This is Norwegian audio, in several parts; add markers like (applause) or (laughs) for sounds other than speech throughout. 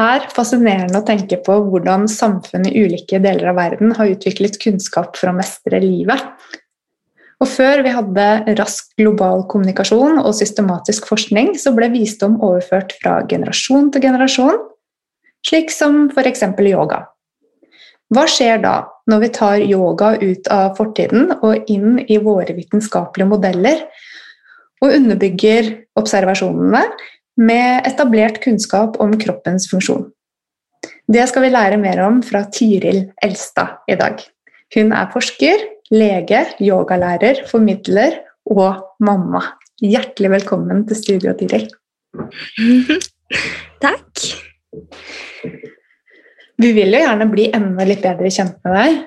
Er fascinerende å tenke på hvordan samfunn i ulike deler av verden har utviklet kunnskap for å mestre livet. Og Før vi hadde rask global kommunikasjon og systematisk forskning, så ble visdom overført fra generasjon til generasjon, slik som f.eks. yoga. Hva skjer da når vi tar yoga ut av fortiden og inn i våre vitenskapelige modeller, og underbygger observasjonene med etablert kunnskap om kroppens funksjon. Det skal vi lære mer om fra Tiril Elstad i dag. Hun er forsker, lege, yogalærer, formidler og mamma. Hjertelig velkommen til studio, Tiril. (laughs) Takk. Vi vil jo gjerne bli enda litt bedre kjent med deg.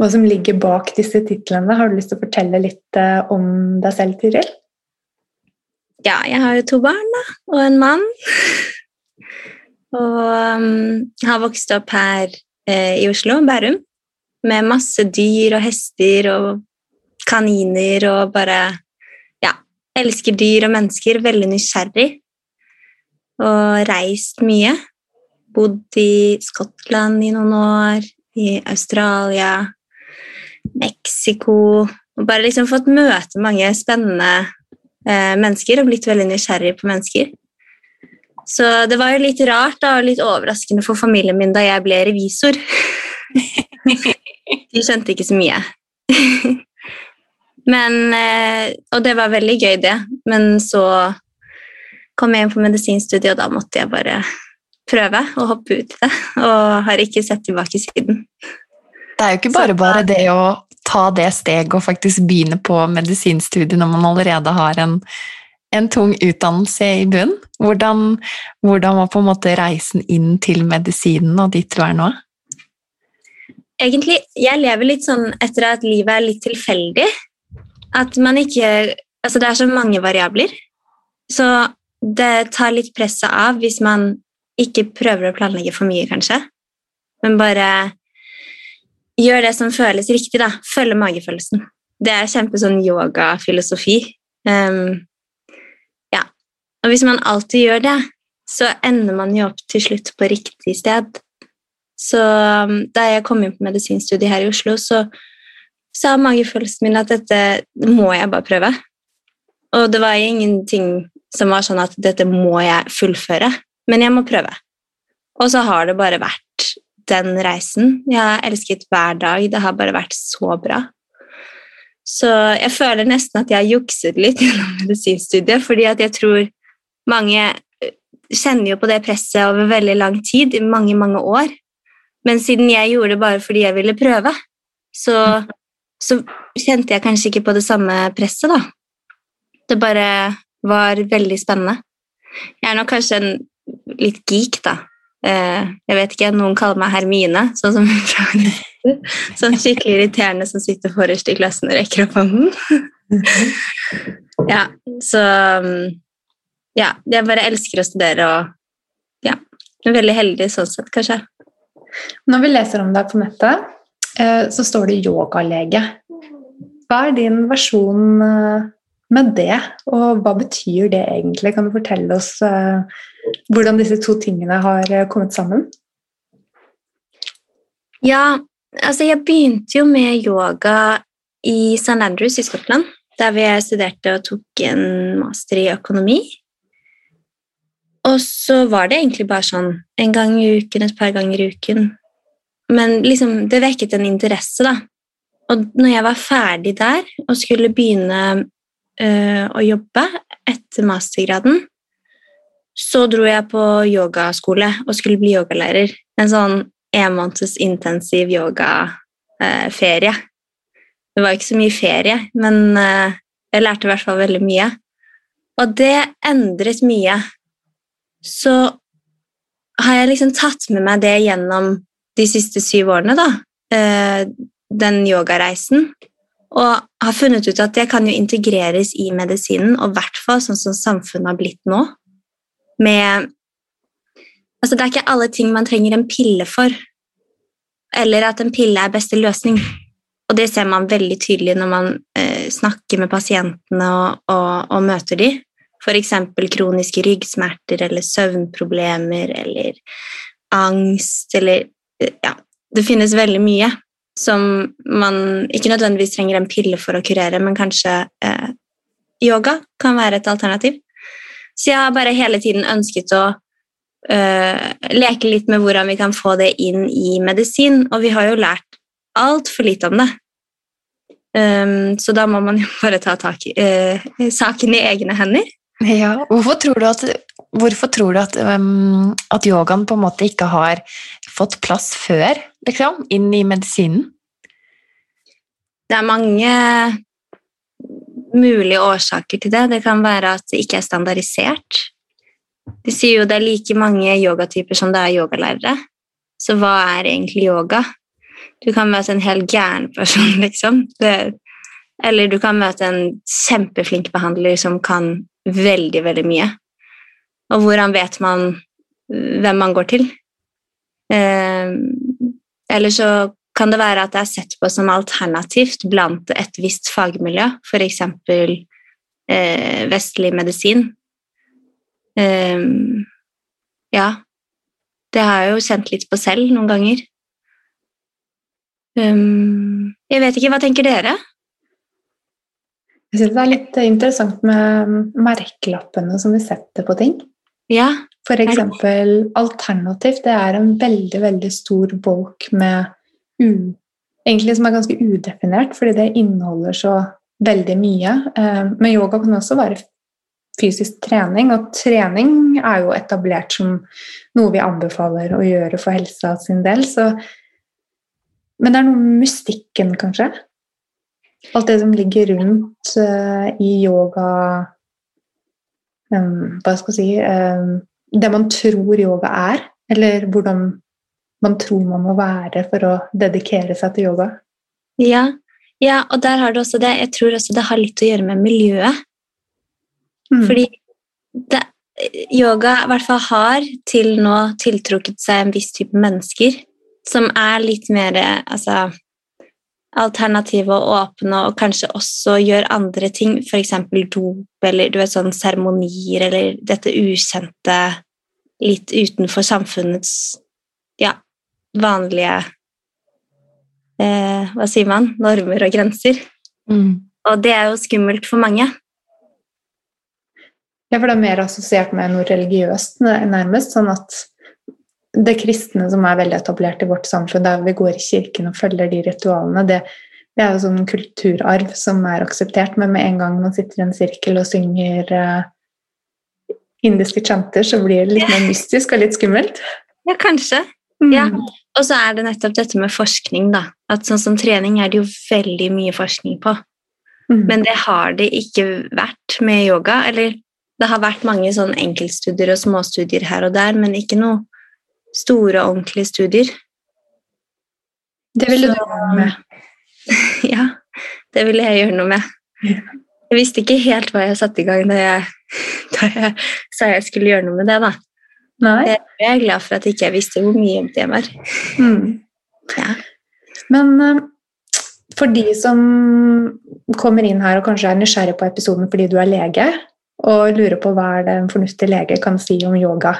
Hva som ligger bak disse titlene. Har du lyst til å fortelle litt eh, om deg selv, Tiril? Ja, jeg har jo to barn da, og en mann. Og um, har vokst opp her eh, i Oslo, Bærum, med masse dyr og hester og kaniner og bare Ja, elsker dyr og mennesker. Veldig nysgjerrig. Og reist mye. Bodd i Skottland i noen år, i Australia, Mexico Og bare liksom fått møte mange spennende mennesker og blitt veldig nysgjerrig på mennesker. Så det var jo litt rart da, og litt overraskende for familien min da jeg ble revisor. (laughs) De skjønte ikke så mye. (laughs) Men, eh, og det var veldig gøy, det. Men så kom jeg inn på medisinstudiet, og da måtte jeg bare prøve å hoppe ut i det. Og har ikke sett tilbake siden. Det er jo ikke bare bare det å ta det steget og faktisk begynne på medisinstudiet når man allerede har en, en tung utdannelse i bunn? Hvordan, hvordan, var på en måte reisen inn til medisinen og dit du er nå? Egentlig, jeg lever litt sånn etter at livet er litt tilfeldig. At man ikke Altså, det er så mange variabler. Så det tar litt presset av hvis man ikke prøver å planlegge for mye, kanskje. Men bare gjør det som føles riktig, da. Følge magefølelsen. Det er kjempe sånn yogafilosofi. Um, ja. Og hvis man alltid gjør det, så ender man jo opp til slutt på riktig sted. Så um, da jeg kom inn på medisinstudiet her i Oslo, så sa magefølelsen min at dette må jeg bare prøve. Og det var ingenting som var sånn at dette må jeg fullføre, men jeg må prøve. Og så har det bare vært den reisen. Jeg har elsket hver dag. Det har bare vært så bra. Så jeg føler nesten at jeg har jukset litt (laughs) gjennom medisinstudiet, fordi at jeg tror mange eh, kjenner jo på det presset over veldig lang tid, i mange, mange år. Men siden jeg gjorde det bare fordi jeg ville prøve, så, så kjente jeg kanskje ikke på det samme presset, da. Det bare var veldig spennende. Jeg er nok kanskje en litt geek, da. Eh, jeg vet ikke, Noen kaller meg Hermine, sånn som Sånn skikkelig irriterende som sitter forrest i klassen og rekker opp hånden. ja, så mm, Ja, jeg bare elsker å studere og ja, er veldig heldig sånn sett, kanskje. Når vi leser om deg på nettet, eh, så står det yogalege. Hva er din versjon eh, med det, og hva betyr det egentlig? Kan du fortelle oss hvordan disse to tingene har eh, kommet sammen? Ja, altså jeg begynte jo med yoga i St. Andrews i Skottland, der vi studerte og tok en master i økonomi. Og så var det egentlig bare sånn en gang i uken, et par ganger i uken. Men liksom, det vekket en interesse, da. Og når jeg var ferdig der og skulle begynne øh, å jobbe etter mastergraden, så dro jeg på yogaskole og skulle bli yogalærer. En sånn en måneds intensiv yogaferie. Eh, det var ikke så mye ferie, men eh, jeg lærte i hvert fall veldig mye. Og det endret mye. Så har jeg liksom tatt med meg det gjennom de siste syv årene, da. Eh, den yogareisen. Og har funnet ut at det kan jo integreres i medisinen, og i hvert fall sånn som samfunnet har blitt nå. Med Altså, det er ikke alle ting man trenger en pille for, eller at en pille er beste løsning. Og det ser man veldig tydelig når man eh, snakker med pasientene og, og, og møter dem. F.eks. kroniske ryggsmerter eller søvnproblemer eller angst eller Ja, det finnes veldig mye som man ikke nødvendigvis trenger en pille for å kurere, men kanskje eh, yoga kan være et alternativ. Så jeg har bare hele tiden ønsket å eh, leke litt med hvordan vi kan få det inn i medisin, og vi har jo lært altfor lite om det. Um, så da må man jo (laughs) bare ta tak i eh, saken i egne hender. Ja, Hvorfor tror du at, tror du at, um, at, yogaen på en måte ikke har fått plass før, liksom, inn i medisinen? Det er mange mulige årsaker til det. Det kan være at det ikke er standardisert. De sier jo det er like mange yogatyper som det er yogalærere. Så hva er egentlig yoga? Du kan møte en helt gæren person, (laughs) liksom. Det, eller du kan møte en kjempeflink behandler som kan veldig, veldig mye. Og hvordan vet man hvem man går til? Eh, eller så kan det være at det er sett på som alternativt blant et visst fagmiljø, f.eks. Eh, vestlig medisin, Eh, ja. Det har jeg jo kjent litt på selv noen ganger. Um, jeg vet ikke, hva tenker dere? Jeg syns det er litt interessant med merkelappene som vi setter på ting. Ja. For eksempel alternativt. Det er en veldig, veldig stor bolk med u, egentlig som er ganske udefinert, fordi det inneholder så veldig mye. Ehm, men yoga kan også være fysisk trening. Og trening er jo etablert som noe vi anbefaler å gjøre for helsa sin del. Så, men det er noe med mystikken, kanskje? Alt det som ligger rundt uh, i yoga um, Hva skal jeg si um, Det man tror yoga er, eller hvordan man tror man må være for å dedikere seg til yoga. Ja, ja og der har du også det. Jeg tror også det har litt å gjøre med miljøet. Mm. Fordi det, yoga i hvert fall har til nå tiltrukket seg en viss type mennesker som er litt mer altså, alternative og åpne, og kanskje også gjør andre ting, f.eks. dop eller du vet, sånn seremonier eller dette ukjente litt utenfor samfunnets ja, vanlige eh, Hva sier man? Normer og grenser. Mm. Og det er jo skummelt for mange. Ja, for det er mer assosiert med noe religiøst, nærmest. Sånn at det kristne som er veldig etablert i vårt samfunn, der vi går i kirken og følger de ritualene, det, det er jo sånn kulturarv som er akseptert. Men med en gang man sitter i en sirkel og synger uh, indiske chanter, så blir det litt mer mystisk og litt skummelt. Ja, kanskje. Mm. Ja. Og så er det nettopp dette med forskning, da. At sånn som trening er det jo veldig mye forskning på. Mm. Men det har det ikke vært med yoga. Eller det har vært mange sånn enkeltstudier og småstudier her og der, men ikke noe store, ordentlige studier. Det ville du (laughs) gjøre noe med? ja, det ville jeg gjøre noe med. Jeg visste ikke helt hva jeg satte i gang da jeg, (laughs) da jeg sa jeg skulle gjøre noe med det. da. Nei. Jeg er glad for at jeg ikke visste hvor mye det var. Mm. Ja. Men uh, for de som kommer inn her og kanskje er nysgjerrig på episoden fordi du er lege, og lurer på hva er det en fornuftig lege kan si om yoga.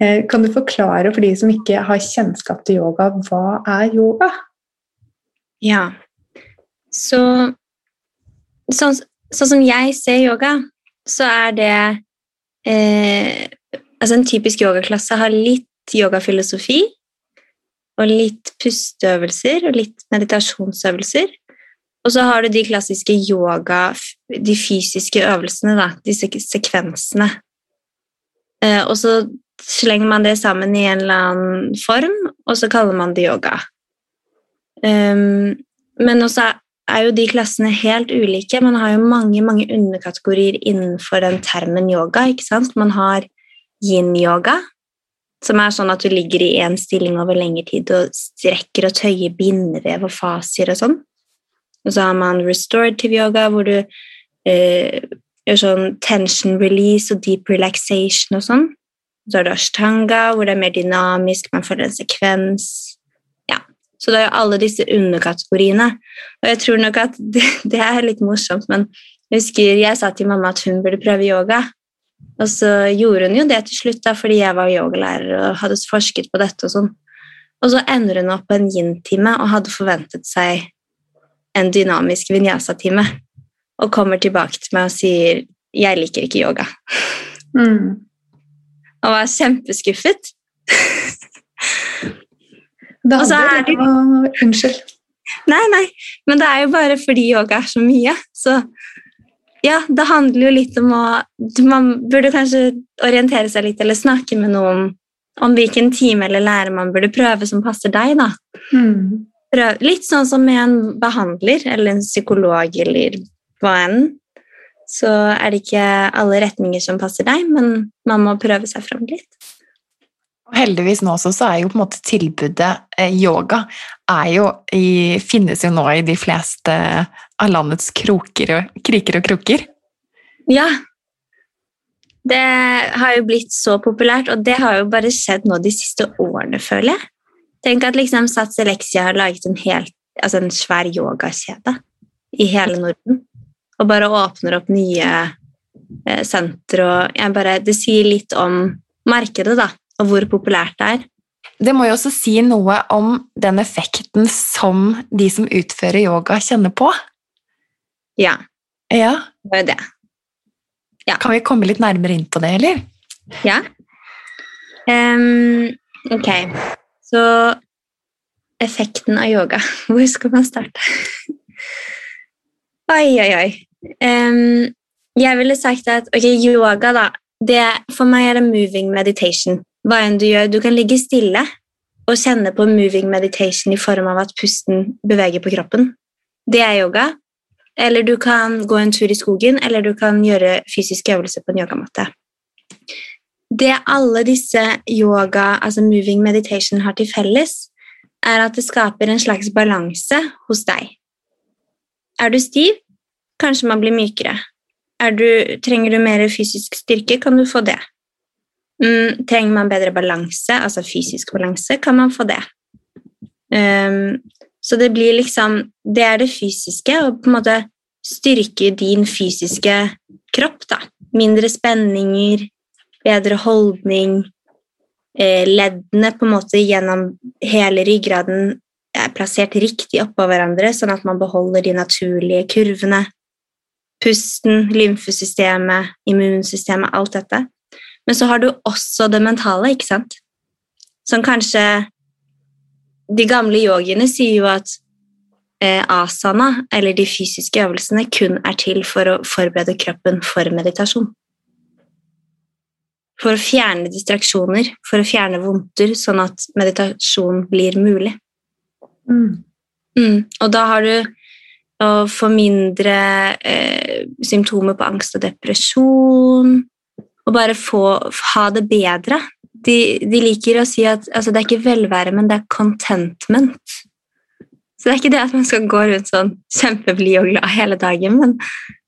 Eh, kan du forklare for de som ikke har kjennskap til yoga, hva er yoga? Ja, så sånn, sånn som jeg ser yoga, så er det eh, Altså en typisk yogaklasse har litt yogafilosofi og litt pusteøvelser og litt meditasjonsøvelser. Og så har du de klassiske yoga, de fysiske øvelsene, da, disse sekvensene. Eh, og så slenger man det sammen i en eller annen form, og så kaller man det yoga. Um, men også er jo de klassene helt ulike. Man har jo mange mange underkategorier innenfor den termen yoga. ikke sant? Man har yin-yoga, som er sånn at du ligger i én stilling over lengre tid og strekker og tøyer bindevev og fasier og sånn. Og så har man restorative yoga, hvor du eh, gjør sånn tension release og deep relaxation og sånn. Så har du ashtanga, hvor det er mer dynamisk, man følger en sekvens. Så det er jo alle disse underkategoriene. Og jeg tror nok at (laughs) det, det er litt morsomt, men jeg husker jeg sa til mamma at hun burde prøve yoga. Og så gjorde hun jo det til slutt, da, fordi jeg var yogalærer og hadde forsket på dette. Og sånn. Og så ender hun opp på en yin-time og hadde forventet seg en dynamisk vinyasa-time. Og kommer tilbake til meg og sier 'jeg liker ikke yoga'. Mm. Og var kjempeskuffet. (laughs) Det handler det... om Unnskyld. Nei, nei, men det er jo bare fordi yoga er så mye. Så ja, det handler jo litt om å Man burde kanskje orientere seg litt eller snakke med noen om hvilken time eller lærer man burde prøve som passer deg. da. Mm. Prøv, litt sånn som med en behandler eller en psykolog eller hva enn. Så er det ikke alle retninger som passer deg, men man må prøve seg fram litt. Heldigvis nå også, så er jo på en måte tilbudet yoga yoga jo i, finnes jo nå i de fleste av landets kroker og, kriker og kroker. Ja. Det har jo blitt så populært, og det har jo bare skjedd nå de siste årene, føler jeg. Tenk at liksom Sats Elexia har laget en, helt, altså en svær yogakjede i hele Norden. Og bare åpner opp nye eh, sentre og bare, Det sier litt om markedet, da og hvor populært det er. Det må jo også si noe om den effekten som de som utfører yoga, kjenner på. Ja. Ja. Det er det. Ja. Kan vi komme litt nærmere inn på det, eller? Ja. Um, ok, så effekten av yoga. (laughs) Hvor skal man starte? oi, oi, oi. Um, jeg ville sagt at ok, yoga, da det, For meg er det moving meditation hva enn du gjør. Du kan ligge stille og kjenne på moving meditation i form av at pusten beveger på kroppen. Det er yoga. Eller du kan gå en tur i skogen, eller du kan gjøre fysisk øvelse på en yogamatte. Det alle disse yoga, altså moving meditation, har til felles, er at det skaper en slags balanse hos deg. Er du stiv? Kanskje man blir mykere. Du, trenger du mer fysisk styrke, kan du få det. Mm, trenger man bedre balanse, altså fysisk balanse, kan man få det. Um, så det blir liksom Det er det fysiske, og på en måte styrke din fysiske kropp, da. Mindre spenninger, bedre holdning. Eh, leddene på en måte gjennom hele ryggraden er plassert riktig oppå hverandre, sånn at man beholder de naturlige kurvene. Pusten, lymfesystemet, immunsystemet, alt dette. Men så har du også det mentale, ikke sant? Som kanskje De gamle yogiene sier jo at eh, asana, eller de fysiske øvelsene, kun er til for å forberede kroppen for meditasjon. For å fjerne distraksjoner, for å fjerne vondter, sånn at meditasjon blir mulig. Mm. Mm. Og da har du å få mindre eh, symptomer på angst og depresjon, og bare få ha det bedre. De, de liker å si at altså, det er ikke velvære, men det er contentment. Så det er ikke det at man skal gå rundt sånn kjempeblid og glad hele dagen, men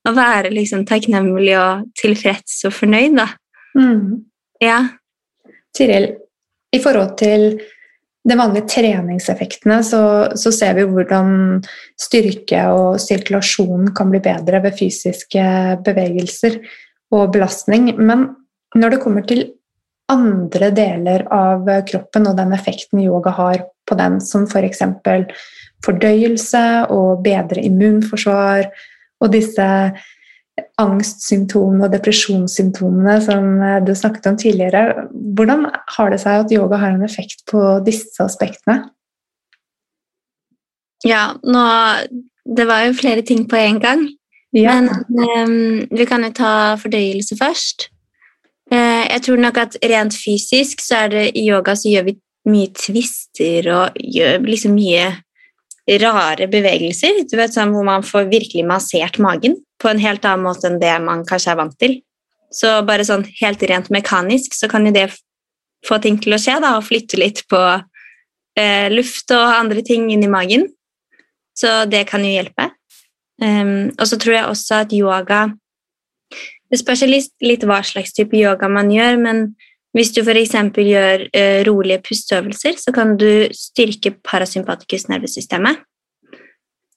å være liksom takknemlig og tilfreds og fornøyd, da. Mm. Ja. Tiril, i forhold til de vanlige treningseffektene så, så, ser vi hvordan styrke og sirkulasjon kan bli bedre ved fysiske bevegelser og belastning. Men når det kommer til andre deler av kroppen og den effekten yoga har på den, som f.eks. For fordøyelse og bedre immunforsvar og disse angstsymptomene og depresjonssymptomene som du snakket om tidligere, hvordan har det seg at yoga har en effekt på disse aspektene? Ja, nå Det var jo flere ting på en gang. Ja. Men um, vi kan jo ta fordøyelse først. Uh, jeg tror nok at rent fysisk så er det i yoga så gjør vi mye twister og gjør liksom mye rare bevegelser. Du vet sånn Hvor man får virkelig massert magen på en helt annen måte enn det man kanskje er vant til. Så bare sånn helt rent mekanisk så kan jo det få ting til å skje, da, og flytte litt på eh, luft og andre ting inn i magen. Så det kan jo hjelpe. Um, og så tror jeg også at yoga Det spørs litt, hva slags type yoga man gjør, men hvis du f.eks. gjør uh, rolige pusteøvelser, så kan du styrke parasympatikus nervesystemet.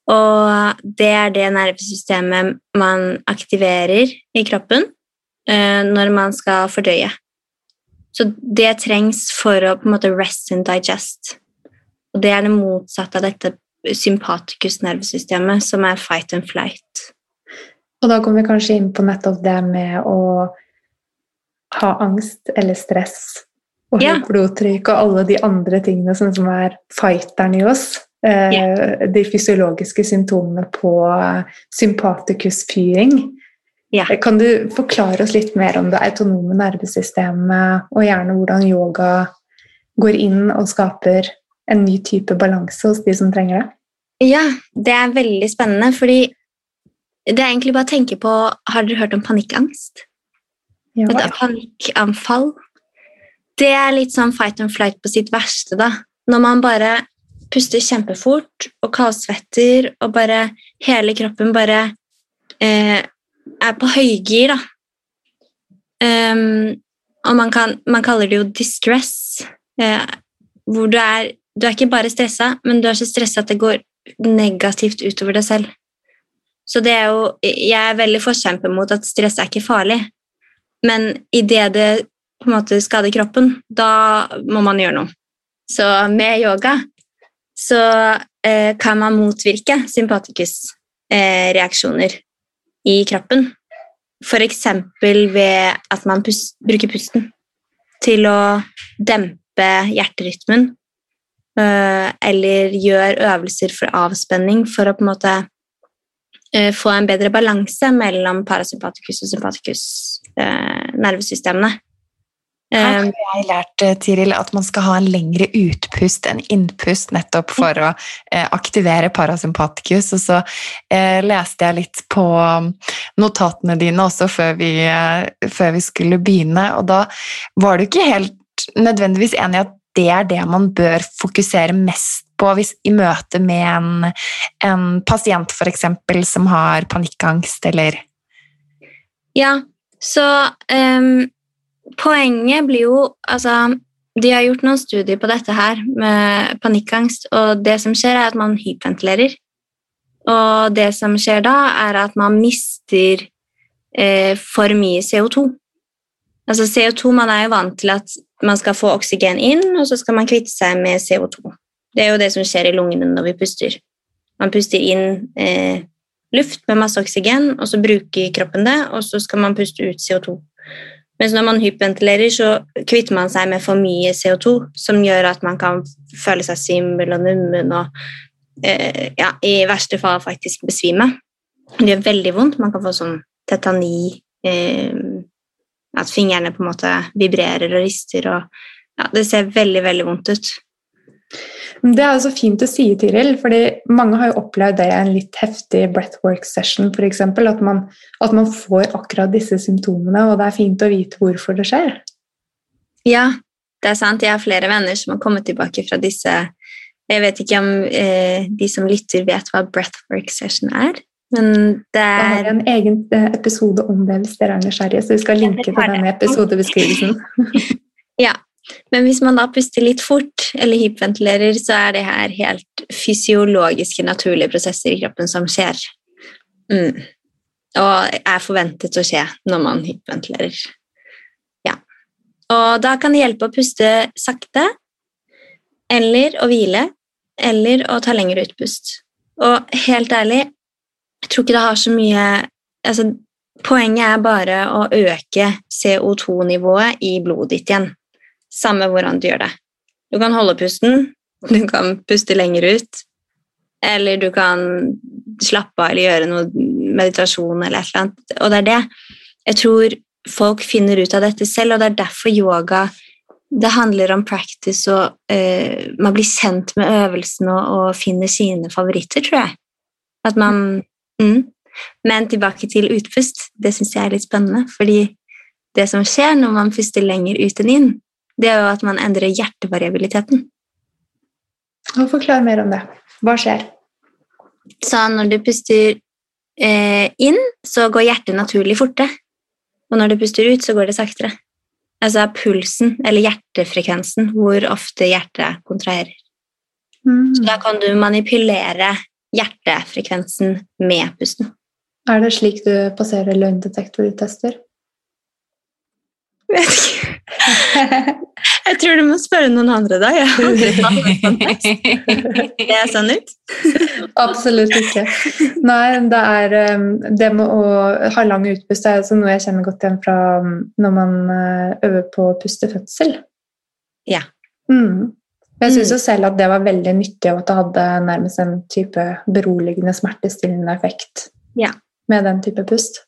Og det er det nervesystemet man aktiverer i kroppen uh, når man skal fordøye. Så det trengs for å på en måte rest and digest. Og det er det motsatte av dette sympatikus-nervesystemet, som er fight and flight. Og da kommer vi kanskje inn på nettopp det med å ha angst eller stress og høyt yeah. blodtrykk og alle de andre tingene som, som er fighteren i oss. Eh, yeah. De fysiologiske symptomene på sympatikusfyring. Yeah. Kan du forklare oss litt mer om det autonome nervesystemet, og gjerne hvordan yoga går inn og skaper en ny type balanse hos de som trenger det? Ja, det er veldig spennende, fordi det er egentlig bare å tenke på Har dere hørt om panikkangst? Ja. Et panikkanfall. Det er litt sånn fight and flight på sitt verste, da. Når man bare puster kjempefort og kaldsvetter, og bare hele kroppen bare eh, er på høygir, da. Um, og man, kan, man, kaller det jo distress, eh, hvor du er Du er ikke bare stressa, men du er så stressa at det går negativt utover deg selv. Så det er jo Jeg er veldig forkjemper mot at stress er ikke farlig, men idet det på en måte skader kroppen, da må man gjøre noe. Så med yoga så eh, kan man motvirke sympatikusreaksjoner eh, i kroppen. F.eks. ved at man pust, bruker pusten til å dempe hjerterytmen eller gjør øvelser for avspenning for å på en måte eh, få en bedre balanse mellom parasympatikus og sympatikus eh, nervesystemene. Her har jeg lært Tiril, at man skal ha en lengre utpust enn innpust nettopp for å aktivere parasympatikus. Og så eh, leste jeg litt på notatene dine også før vi, før vi skulle begynne, og da var du ikke helt nødvendigvis enig i at det er det man bør fokusere mest på hvis, i møte med en, en pasient f.eks. som har panikkangst, eller Ja, så um, poenget blir jo Altså, de har gjort noen studier på dette her med panikkangst, og det som skjer, er at man hyperventilerer. Og det som skjer da, er at man mister eh, for mye CO2. Altså CO2, Man er jo vant til at man skal få oksygen inn, og så skal man kvitte seg med CO2. Det er jo det som skjer i lungene når vi puster. Man puster inn eh, luft med masse oksygen, og så bruker kroppen det, og så skal man puste ut CO2. Mens når man hyperventilerer, så kvitter man seg med for mye CO2, som gjør at man kan føle seg svimmel og nummen og eh, ja, i verste fall faktisk besvime. Det gjør veldig vondt. Man kan få sånn tetani, eh, at fingrene på en måte vibrerer og rister. og ja, Det ser veldig, veldig vondt ut. Det er så fint å si, Tiril, fordi mange har jo opplevd det i en litt heftig breathwork session f.eks. At, man, at man får akkurat disse symptomene, og det er fint å vite hvorfor det skjer. Ja, det er sant. Jeg har flere venner som har kommet tilbake fra disse Jeg vet ikke om eh, de som lytter, vet hva breathwork session er? Men det er Jeg har en egen eh, episode om det hvis dere er nysgjerrige, så vi skal linke til denne episodebeskrivelsen. (laughs) ja, men hvis man da puster litt fort eller hyperventilerer, så er det her helt fysiologiske, naturlige prosesser i kroppen som skjer. Mm. Og er forventet å skje når man hyperventilerer. Ja. Og da kan det hjelpe å puste sakte, eller å hvile, eller å ta lengre utpust. Og helt ærlig, jeg tror ikke det har så mye altså, Poenget er bare å øke CO2-nivået i blodet ditt igjen. Samme hvordan du gjør det. Du kan holde pusten, du kan puste lenger ut, eller du kan slappe av eller gjøre noe meditasjon eller et eller annet. Og det er det. Jeg tror folk finner ut av dette selv, og det er derfor yoga det handler om practice, og uh, man blir kjent med øvelsen og, og finner sine favoritter, tror jeg. At man Mm. Men tilbake til utpust. Det syns jeg er litt spennende. Fordi det som skjer når man puster lenger ut enn inn, det er jo at man endrer hjertevariabiliteten. Forklar mer om det. Hva skjer? Så når du puster eh, inn, så går hjertet naturlig fortere. Og når du puster ut, så går det saktere. Altså pulsen, eller hjertefrekvensen, hvor ofte hjertet kontraherer. Mm. Så da kan du manipulere hjertefrekvensen med pusten. Er det slik du passerer løgndetektortester? Vet ikke. (laughs) Jeg tror du må spørre noen andre, da. (laughs) Jeg har aldri. Det er sånn ut? (laughs) Absolutt ikke. Nei, det er um, Det med å ha lang utpust er altså noe jeg kjenner godt igjen fra um, når man uh, øver på å puste fødsel. Ja. Mm. Jeg syns Mm. jo selv at det var veldig nyttig, og at det hadde nærmest en type beroligende, smertestillende effekt Ja. med den type pust.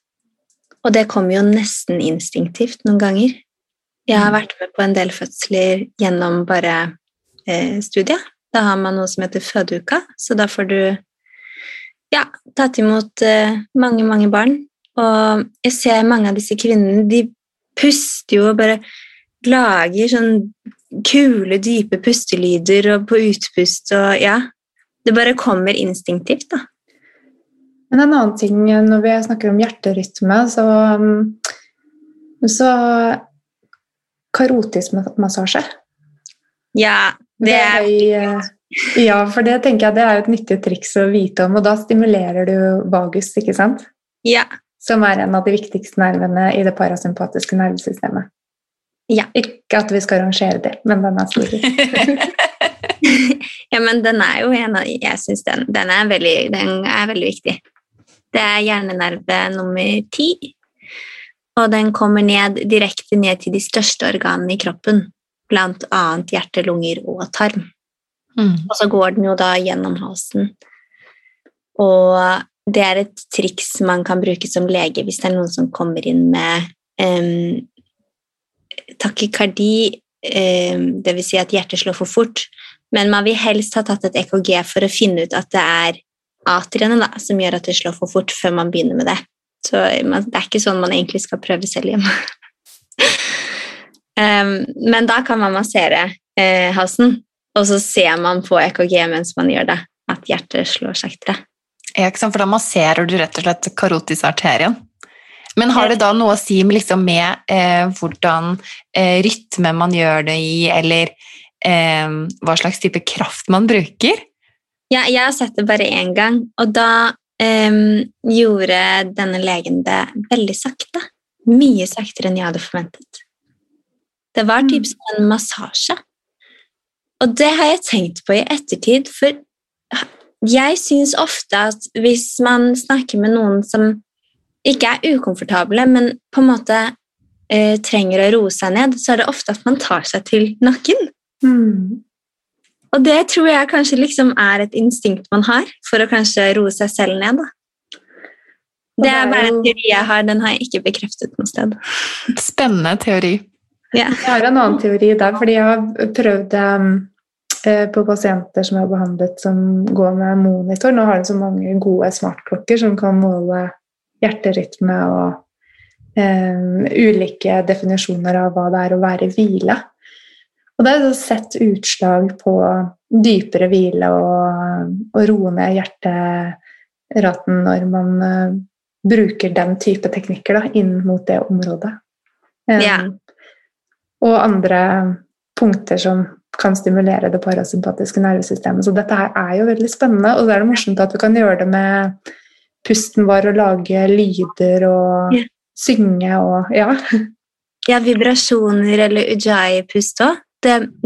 Og det kommer jo nesten instinktivt noen ganger. Jeg har vært med på en del fødsler gjennom bare eh, studiet. Da har man noe som heter fødeuka, så da får du ja, tatt imot eh, mange, mange barn. Og jeg ser mange av disse kvinnene, de puster jo og bare lager sånn kule, dype pustelyder og på utpust og ja. Det bare kommer instinktivt, da. Men en annen ting når vi snakker om hjerterytme, så, um, så Karotismassasje. Ja, det er høy, eh, Ja, for det tenker jeg det er et nyttig triks å vite om, og da stimulerer du vagus, ikke sant? Ja. Som er en av de viktigste nervene i det parasympatiske nervesystemet. Ja. Ikke at vi skal rangere det, men den er stor. (laughs) ja, men den er jo en av Jeg syns den, den, er veldig, den er veldig viktig. Det er hjernenerve nummer ti. Og den kommer ned, direkte ned til de største organene i kroppen, blant annet hjerte, lunger og tarm. Mm. Og så går den jo da gjennom halsen. Og det er et triks man kan bruke som lege hvis det er noen som kommer inn med um, takykardi, um, dvs. Si at hjertet slår for fort. Men man vil helst ha tatt et EKG for å finne ut at det er atriene da, som gjør at det slår for fort før man begynner med det. Så man, det er ikke sånn man egentlig skal prøve selv hjemme. um, (laughs) men da kan man massere eh, halsen, og så ser man på EKG mens man gjør det, at hjertet slår saktere. Ja, ikke sant? For da masserer du rett og slett karotisarterien. Men har det da noe å si med, liksom, med eh, hvordan eh, rytme man gjør det i, eller eh, hva slags type kraft man bruker? Ja, jeg har sett det bare én gang, og da em, gjorde denne legen det veldig sakte. Mye saktere enn jeg hadde forventet. Det var Mm. typ som en massasje. Og det har jeg tenkt på i ettertid, for jeg syns ofte at hvis man snakker med noen som ikke er ukomfortable, men på en måte eh, trenger å roe seg ned, så er det ofte at man tar seg til nakken. Mm. Og det tror jeg kanskje liksom er et instinkt man har for å kanskje roe seg selv ned. Da. Det er er bare en teori jeg har, den har jeg ikke bekreftet noe sted. Spennende teori. Yeah. Jeg har en annen teori der, fordi jeg har prøvd um, eh, på pasienter som jeg har behandlet som går med monitor. Nå har de så mange gode smartklokker som kan måle hjerterytme og eh, ulike definisjoner av hva det er å være i hvile. Og det har sett utslag på dypere hvile og, og roe ned hjerteraten når man eh, bruker den type teknikker da, inn mot det området. Um, Ja. Og andre punkter som kan stimulere det parasympatiske nervesystemet. Så dette her er jo veldig spennende, og det er det morsomt at vi kan gjøre det med pusten var, og lage lyder og Ja. synge og Ja. ja, vibrasjoner eller ujjayi-pust òg.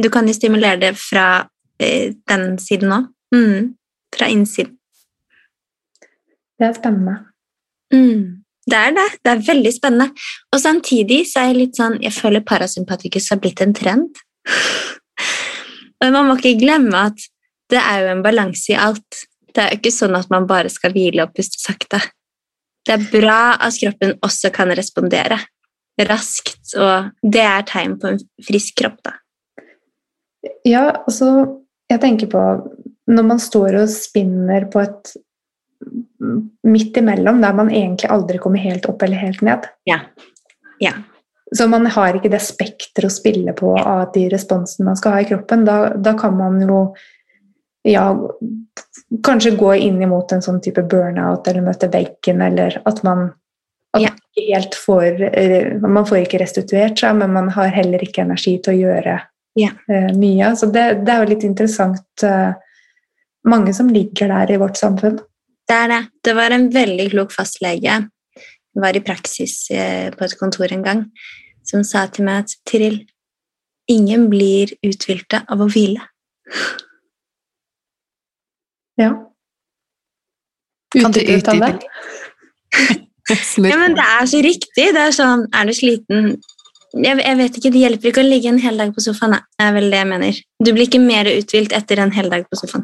Du kan jo stimulere det fra eh, den siden òg. Mm. Fra innsiden. Det er spennende. Mm. Det er det. Det er veldig spennende. Og samtidig så er jeg litt sånn Jeg føler parasympatikus har blitt en trend. (laughs) Og man må ikke glemme at det er jo en balanse i alt. Det er jo ikke sånn at man bare skal hvile og puste sakte. Det er bra at kroppen også kan respondere raskt, og det er tegn på en frisk kropp, da. Ja, altså Jeg tenker på når man står og spinner på et midt imellom, der man egentlig aldri kommer helt opp eller helt ned. Ja. Ja. så man har ikke det spekteret å spille på av de responsene man skal ha i kroppen. Da, da kan man jo ja, kanskje gå inn imot en sånn type burnout eller møte veggen, eller at man at Ja. ikke helt får eh, Man får ikke restituert seg, men man har heller ikke energi til å gjøre Ja. eh, mye. Så det, det er jo litt interessant. eh, mange som ligger der i vårt samfunn. Det er det. Det var en veldig klok fastlege. Jeg var i praksis på et kontor en gang, som sa til meg at Tiril, ingen blir uthvilte av å hvile. Ja. Kan du Utdype det? (laughs) Ja, men det er så riktig. Det er sånn, er du sliten jeg, jeg vet ikke, Det hjelper ikke å ligge en hel dag på sofaen. Det er vel det jeg mener. Du blir ikke mer uthvilt etter en hel dag på sofaen.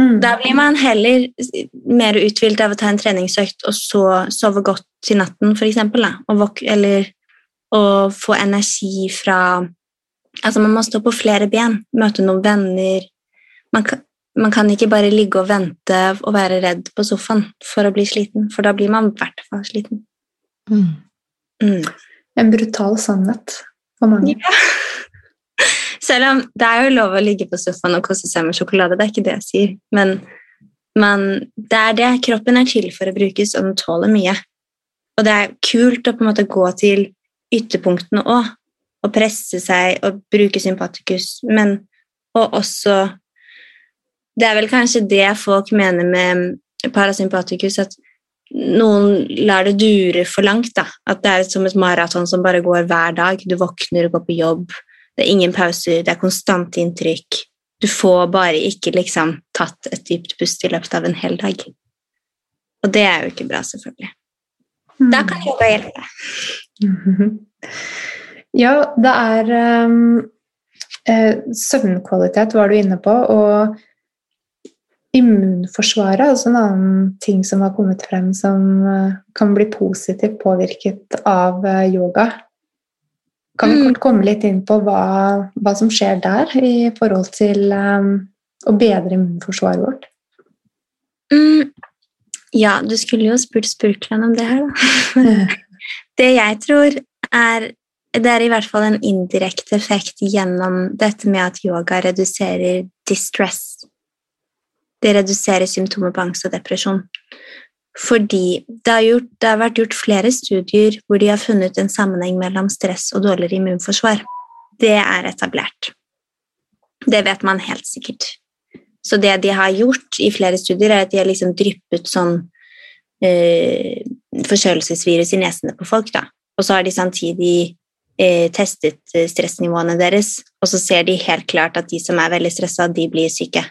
Mm. Da blir man heller mer uthvilt av å ta en treningsøkt og så sove godt til natten, eksempel. Og eller å få energi fra Altså, man må stå på flere ben, møte noen venner. Man kan, man kan ikke bare ligge og vente og være redd på sofaen for å bli sliten, for da blir man i hvert fall sliten. Mm. Mm. En brutal sannhet for mange. (laughs) Selv om det er jo lov å ligge på sofaen og kose seg med sjokolade, det er ikke det jeg sier, men men det er det. Kroppen er til for å brukes, og den tåler mye. Og det er kult å på en måte gå til ytterpunktene òg, og presse seg og bruke sympatikus, men og også Det er vel kanskje det folk mener med parasympatikus, at noen lar det dure for langt. da. At det er som et maraton som bare går hver dag. Du våkner og går på jobb. Det er ingen pauser, det er konstant inntrykk. Du får bare ikke liksom tatt et dypt pust i løpet av en hel dag. Og det er jo ikke bra, selvfølgelig. Da kan yoga hjelpe. (laughs) Ja, det er um, eh, Søvnkvalitet var du inne på, og immunforsvaret er også en annen ting som har kommet frem som eh, kan bli positivt påvirket av eh, yoga. Kan vi Mm. kort komme litt inn på hva, hva som skjer der i forhold til um, å bedre immunforsvaret vårt? Mm. Ja, du skulle jo spurt Spurkland om det her, da. (laughs) det jeg tror er Det er i hvert fall en indirekte effekt gjennom dette med at yoga reduserer distress. Det reduserer symptomer på angst og depresjon. Fordi det har, gjort, det har vært gjort flere studier hvor de har funnet en sammenheng mellom stress og dårligere immunforsvar. Det er etablert. Det vet man helt sikkert. Så det de har gjort i flere studier, er at de har liksom dryppet sånn eh, forkjølelsesvirus i nesene på folk. da. Og så har de samtidig eh, testet eh, stressnivåene deres, og så ser de helt klart at de som er veldig stressa, de blir syke.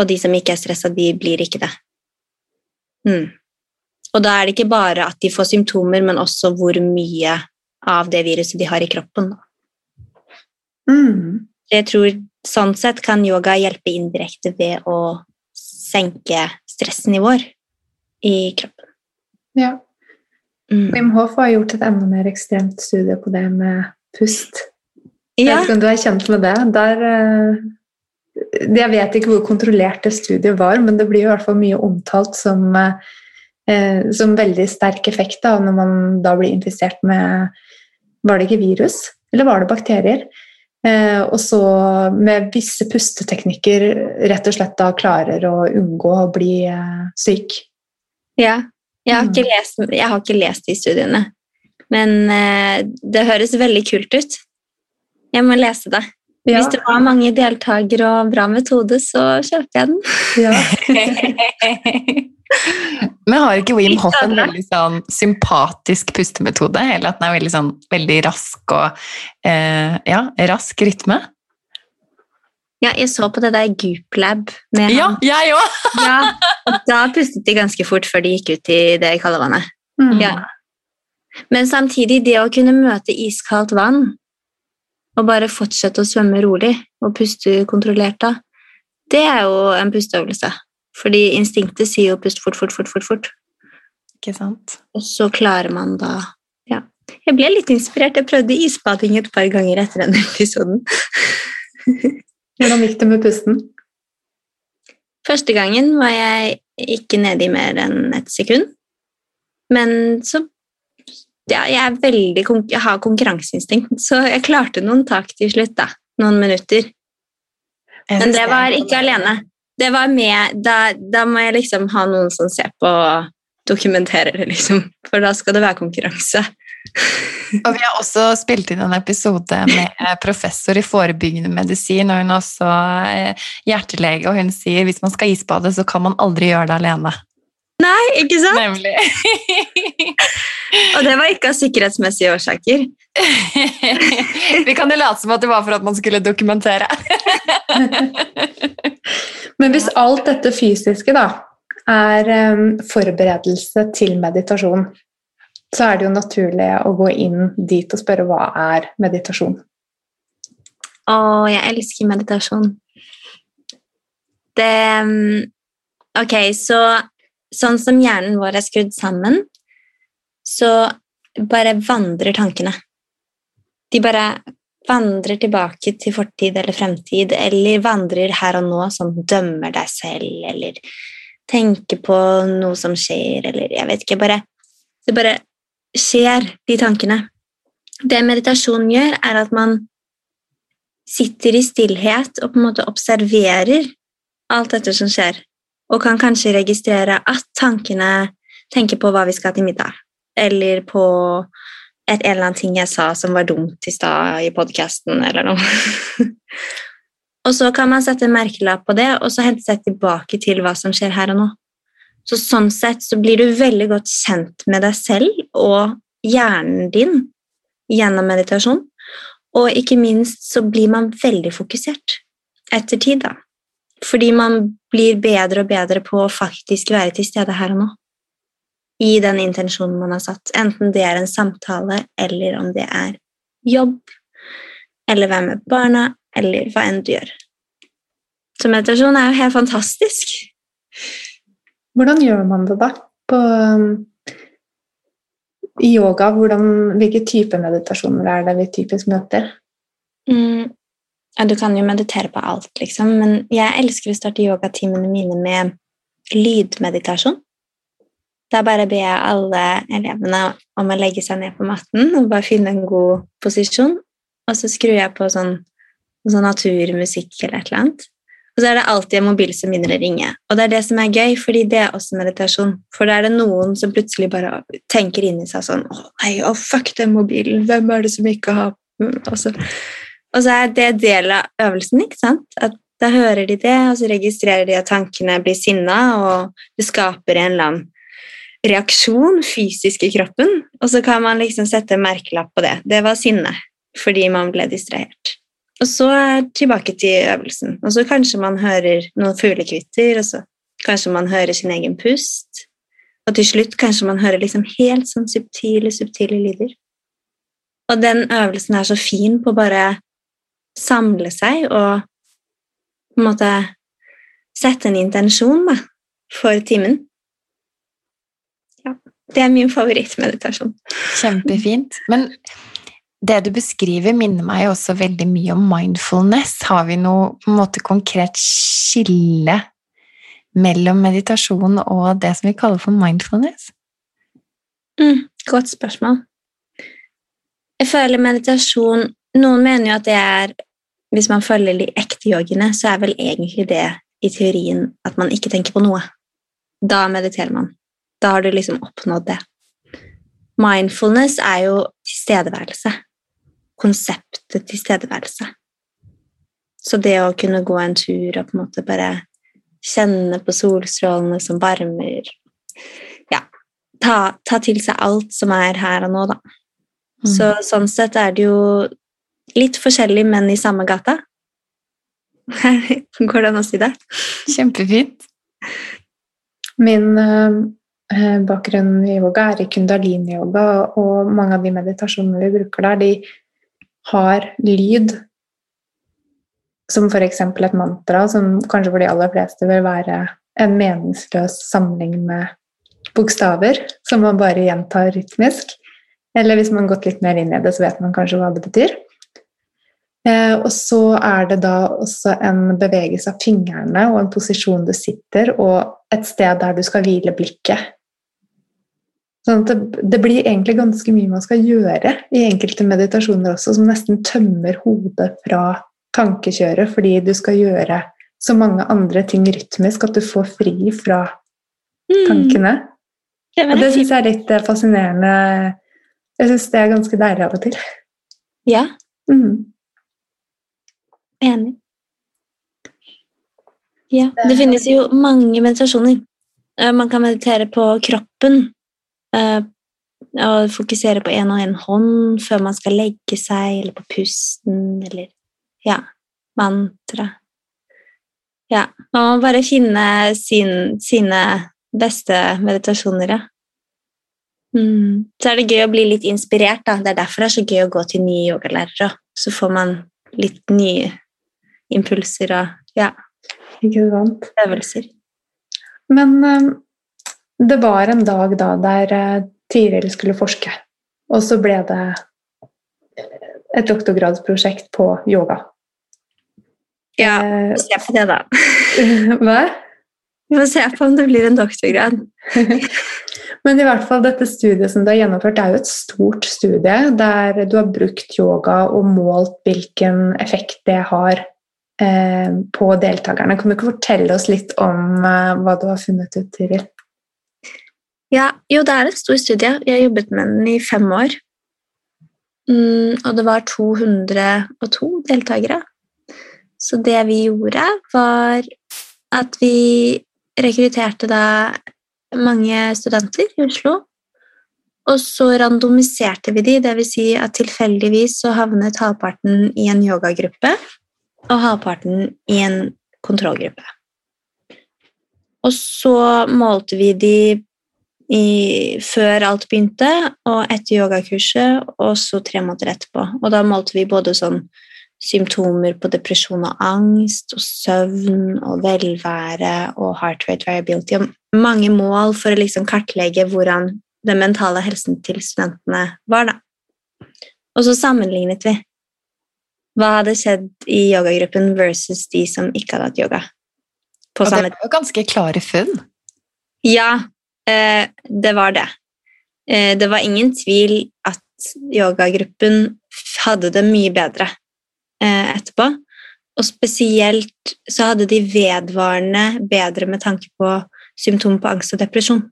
Og de som ikke er stressa, de blir ikke det. Mm. Og da er det ikke bare at de får symptomer, men også hvor mye av det viruset de har i kroppen. Mm. Jeg tror sånn sett kan yoga hjelpe indirekte ved å senke stressnivåer i kroppen. Ja. Mm. Wim Hof har gjort et enda mer ekstremt studie på det med pust. Jeg vet ikke om du er kjent med det. Der, eh, jeg vet ikke hvor kontrollert det studiet var, men det blir i hvert fall mye omtalt som, eh, som veldig sterk effekt da, når man da blir infisert med Var det ikke virus, eller var det bakterier? Eh, og så med visse pusteteknikker rett og slett da klarer å unngå å bli eh, syk. ja. Jeg, har ikke lest, jeg har ikke lest de studiene, men eh, det høres veldig kult ut. Jeg må lese det. Ja, Hvis det var mange deltakere og bra metode, så kjøper jeg den. ja. (laughs) Men har ikke Wim Hoff en veldig sånn sympatisk pustemetode? Eller at den er veldig, sånn, veldig rask og eh, ja, rask rytme? Ja, jeg så på det der Gooplab med Ja, han. jeg òg! (laughs) Ja, og da pustet de ganske fort før de gikk ut i det kalde vannet. Mm. Ja. Men samtidig, det å kunne møte iskaldt vann og bare fortsette å svømme rolig og puste kontrollert da, det er jo en pusteøvelse. Fordi instinktet sier jo pust fort, fort, fort, fort, fort. Ikke sant? Og så klarer man da Ja. Jeg ble litt inspirert. Jeg prøvde isbading et par ganger etter den episoden. (laughs) Hvordan gikk det med pusten? Første gangen var jeg ikke nedi mer enn et sekund. Men så ja, jeg, veldig, jeg har konkurranseinstinkt, så jeg klarte noen tak til slutt. da, Noen minutter. Men det var ikke alene. Det var med, da, da må jeg liksom ha noen som ser på og dokumenterer det, (laughs) liksom. For da skal det være konkurranse. (laughs) Og vi har også spilt inn en episode med eh, professor i forebyggende medisin, og hun er også eh, hjertelege, og hun sier hvis man skal isbade, så kan man aldri gjøre det alene. Nei, ikke sant? Nemlig. Og det var ikke av sikkerhetsmessige årsaker. vi kan jo late som at det var for at man skulle dokumentere. Men hvis alt dette fysiske da, er em, forberedelse til meditasjon, så er det jo naturlig å gå inn dit og spørre hva er meditasjon. Å, jeg elsker meditasjon. Det mm, Ok, så sånn som hjernen vår er skrudd sammen, så bare vandrer tankene. De bare vandrer tilbake til fortid eller fremtid, eller vandrer her og nå, som dømmer deg selv, eller tenker på noe som skjer, eller jeg vet ikke, bare Det bare skjer, de tankene. Det meditasjon gjør, er at man sitter i stillhet og på en måte observerer alt dette som skjer, og kan kanskje registrere at tankene tenker på hva vi skal til middag, eller på et eller annen ting jeg sa som var dumt i stad i podkasten, eller noe. (laughs) og så kan man sette en merkelapp på det, og så hente seg tilbake til hva som skjer her og nå. Så sånn sett så blir du veldig godt kjent med deg selv og hjernen din gjennom meditasjon. Og ikke minst så blir man veldig fokusert etter tid, da. Fordi man blir bedre og bedre på å faktisk være til stede her og nå. I den intensjonen man har satt. Enten det er en samtale, eller om det er jobb, eller være med barna, eller hva enn du gjør. Så meditasjon er jo helt fantastisk. Hvordan gjør man det da? På, um, I yoga, hvordan, hvilke typer meditasjoner er det vi typisk møter? Mm. Ja, du kan jo meditere på alt, liksom, men jeg elsker å starte yogatimene mine med lydmeditasjon. Da bare ber jeg alle elevene om å legge seg ned på matten og bare finne en god posisjon, og så skrur jeg på sånn, sånn naturmusikk eller et eller annet. Og så er det alltid en mobil som begynner å ringe. Og det er det som er gøy, fordi det er også meditasjon. For da er det noen som plutselig bare tenker inni seg sånn Å nei, å fuck den mobilen, hvem er det som ikke har Og så, og så er det del av øvelsen, ikke sant? At da hører de det, og så registrerer de at tankene blir sinna, og det skaper en eller annen reaksjon fysisk i kroppen, og så kan man liksom sette merkelapp på det. Det var sinne, fordi man ble distrahert. Og så er tilbake til øvelsen. Og så kanskje man hører noen fuglekvitter, og så kanskje man hører sin egen pust. Og til slutt kanskje man hører liksom helt sånn subtile, subtile lyder. Og den øvelsen er så fin på bare samle seg og på en måte sette en intensjon da, for timen. Ja, det er min favorittmeditasjon. Kjempefint. Men det du beskriver, minner meg også veldig mye om mindfulness. Har vi noe på en måte konkret skille mellom meditasjon og det som vi kaller for mindfulness? Mm, godt spørsmål. Jeg føler meditasjon Noen mener jo at det er Hvis man følger de ekte yogiene, så er vel egentlig det i teorien at man ikke tenker på noe. Da mediterer man. Da har du liksom oppnådd det. Mindfulness er jo tilstedeværelse. Konseptet tilstedeværelse. Så det å kunne gå en tur og på en måte bare kjenne på solstrålene som varmer Ja, ta, ta til seg alt som er her og nå, da. Mm. Så sånn sett er det jo litt forskjellig, men i samme gata. (laughs) Går det an å si det? Kjempefint. Min eh, bakgrunn i yoga er i kundalini-yoga, og mange av de meditasjonene vi bruker der, de har lyd som f.eks. et mantra, som kanskje for de aller fleste vil være en meningsløs samling med bokstaver som man bare gjentar rytmisk. Eller hvis man har gått litt mer inn i det, så vet man kanskje hva det betyr. Eh, og så er det da også en bevegelse av fingrene og en posisjon du sitter, og et sted der du skal hvile blikket. Sånn det, det blir egentlig ganske mye man skal gjøre i enkelte meditasjoner også, som nesten tømmer hodet fra tankekjøret, fordi du skal gjøre så mange andre ting rytmisk at du får fri fra tankene. Det Og det syns jeg er litt eh, fascinerende. Jeg syns det er ganske deilig av og til. Ja, Mm. Enig. Ja, det finnes jo mange meditasjoner. Eh, Man kan meditere på kroppen. eh, Og fokusere på en og en hånd før man skal legge seg, eller på pusten, eller ja, mantra. Ja, man må bare finne sin, sine beste meditasjoner, ja. Mm. Så er det gøy å bli litt inspirert, da. Det er derfor det er så gøy å gå til nye yogalærere. Så får man litt nye impulser og ja, øvelser. Men eh, det var en dag da der eh, Tiril skulle forske, og så ble det et doktorgradsprosjekt på yoga. Ja, Eh, vi får se på det, da. (laughs) Hva? Vi får se på om det blir en doktorgrad. (laughs) Men i hvert fall dette studiet som du har gjennomført, det er jo et stort studie der du har brukt yoga og målt hvilken effekt det har eh, på deltakerne. Kan du ikke fortelle oss litt om eh, hva du har funnet ut, Tiril? Ja, jo, det er en stor studie. Jeg har jobbet med den i fem år. Mm, og det var 202 deltakere. Så det vi gjorde, var at vi rekrutterte da mange studenter i Oslo. Og så randomiserte vi de, dvs. Si at tilfeldigvis så havnet halvparten i en yogagruppe og halvparten i en kontrollgruppe. Og så målte vi de i, før alt begynte, og etter yogakurset, og så tre måneder etterpå. Og da målte vi både sånn symptomer på depresjon og angst, og søvn og velvære og heart rate variability, og mange mål for å liksom kartlegge hvordan den mentale helsen til studentene var. Da. Og så sammenlignet vi. Hva hadde skjedd i yogagruppen versus de som ikke hadde hatt yoga? På Og det var jo ganske klare funn. ja, eh, det var det. Eh, det var ingen tvil at yogagruppen hadde det mye bedre eh, etterpå. Og spesielt så hadde de vedvarende bedre med tanke på symptomer på angst og depresjon.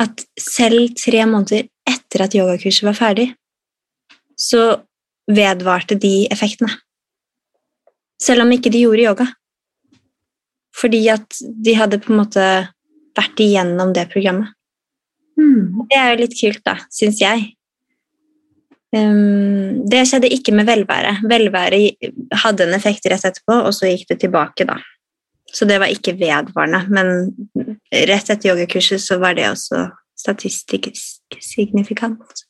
At selv tre måneder etter at yogakurset var ferdig, så vedvarte de effektene. Selv om ikke de gjorde yoga. Fordi at de hadde på en måte vært igjennom det programmet. Mm. Det er jo litt kult, da, syns jeg. Um, det skjedde ikke med velvære. Velvære hadde en effekt rett etterpå, og så gikk det tilbake, da. Så det var ikke vedvarende. Men rett etter yogakurset så var det også statistisk signifikant.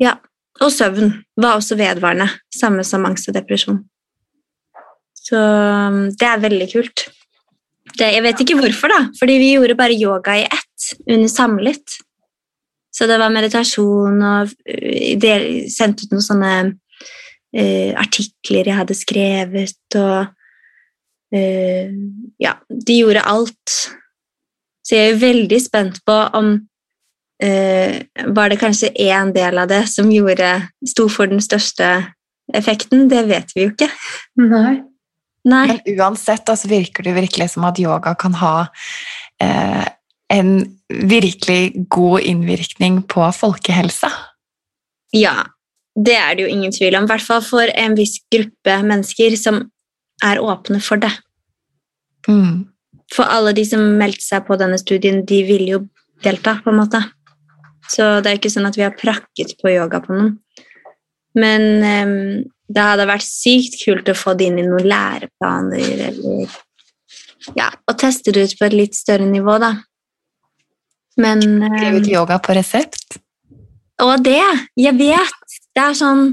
Ja. Og søvn var også vedvarende. Samme som angst og depresjon. Så um, det er veldig kult. Det, jeg vet ikke hvorfor, da. Fordi vi gjorde bare yoga i ett under samlet. Så det var meditasjon og uh, sendte ut noen sånne uh, artikler jeg hadde skrevet, og uh, Ja, de gjorde alt. Så jeg er veldig spent på om Var det kanskje én del av det som gjorde, sto for den største effekten? Det vet vi jo ikke. Nei. Nei. Men uansett altså, virker det virkelig som at yoga kan ha eh, en virkelig god innvirkning på folkehelsa. Ja, det er det jo ingen tvil om. I hvert fall for en viss gruppe mennesker som er åpne for det. Mm. For alle de som meldte seg på denne studien, de ville jo delta, på en måte. Så det er ikke sånn at vi har prakket på yoga på noen. Men um, det hadde vært sykt kult å få det inn i noen læreplaner, eller Ja, og teste det ut på et litt større nivå, da. Men Skrive ut yoga på resept. Og det! Jeg vet! Det er sånn